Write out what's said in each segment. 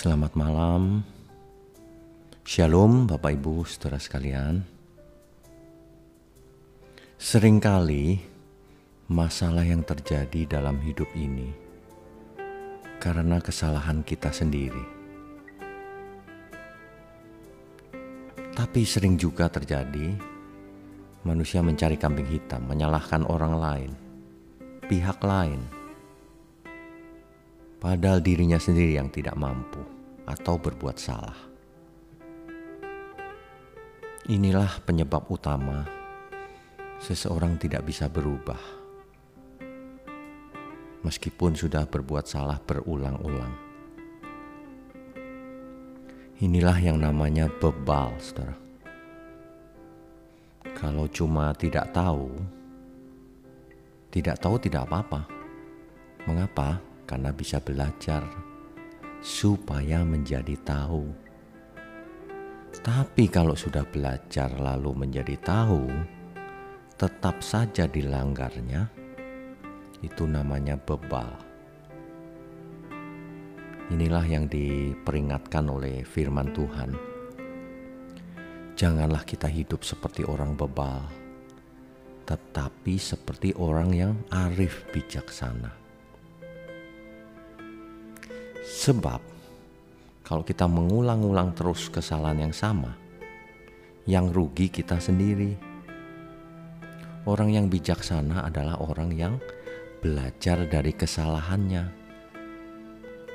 Selamat malam. Shalom Bapak Ibu Saudara sekalian. Seringkali masalah yang terjadi dalam hidup ini karena kesalahan kita sendiri. Tapi sering juga terjadi manusia mencari kambing hitam, menyalahkan orang lain, pihak lain padahal dirinya sendiri yang tidak mampu atau berbuat salah. Inilah penyebab utama seseorang tidak bisa berubah, meskipun sudah berbuat salah berulang-ulang. Inilah yang namanya bebal, saudara. Kalau cuma tidak tahu, tidak tahu tidak apa-apa. Mengapa? Karena bisa belajar supaya menjadi tahu. Tapi kalau sudah belajar lalu menjadi tahu, tetap saja dilanggarnya, itu namanya bebal. Inilah yang diperingatkan oleh firman Tuhan. Janganlah kita hidup seperti orang bebal, tetapi seperti orang yang arif bijaksana. Sebab kalau kita mengulang-ulang terus kesalahan yang sama, yang rugi kita sendiri. Orang yang bijaksana adalah orang yang belajar dari kesalahannya.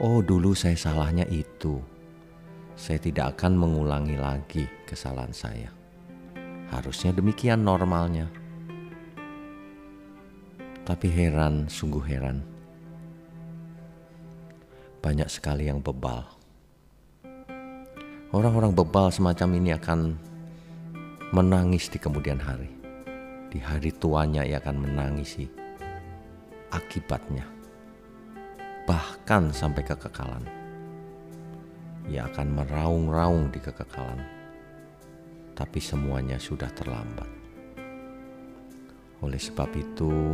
Oh, dulu saya salahnya itu. Saya tidak akan mengulangi lagi kesalahan saya. Harusnya demikian normalnya. Tapi heran, sungguh heran banyak sekali yang bebal. Orang-orang bebal semacam ini akan menangis di kemudian hari. Di hari tuanya ia akan menangisi akibatnya. Bahkan sampai kekekalan. Ia akan meraung-raung di kekekalan. Tapi semuanya sudah terlambat. Oleh sebab itu,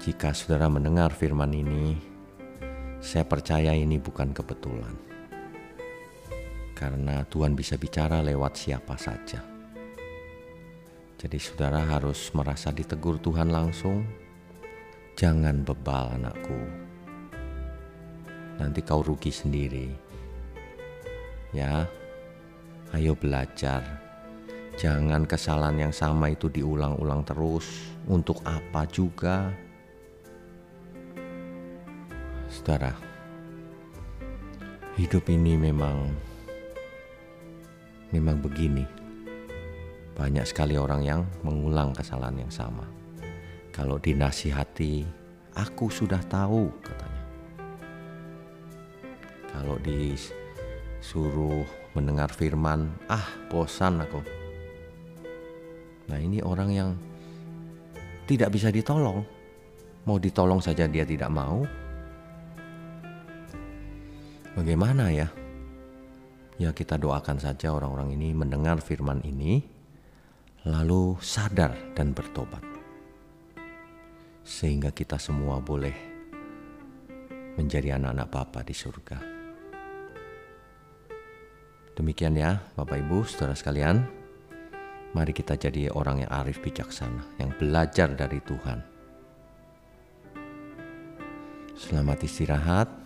jika saudara mendengar firman ini, saya percaya ini bukan kebetulan. Karena Tuhan bisa bicara lewat siapa saja. Jadi saudara harus merasa ditegur Tuhan langsung. Jangan bebal anakku. Nanti kau rugi sendiri. Ya, ayo belajar. Jangan kesalahan yang sama itu diulang-ulang terus. Untuk apa juga? Saudara, hidup ini memang memang begini. Banyak sekali orang yang mengulang kesalahan yang sama. Kalau dinasihati, aku sudah tahu katanya. Kalau disuruh mendengar firman, ah bosan aku. Nah ini orang yang tidak bisa ditolong. Mau ditolong saja dia tidak mau, Bagaimana ya? Ya kita doakan saja orang-orang ini mendengar firman ini lalu sadar dan bertobat. Sehingga kita semua boleh menjadi anak-anak Bapa di surga. Demikian ya Bapak Ibu saudara sekalian. Mari kita jadi orang yang arif bijaksana, yang belajar dari Tuhan. Selamat istirahat.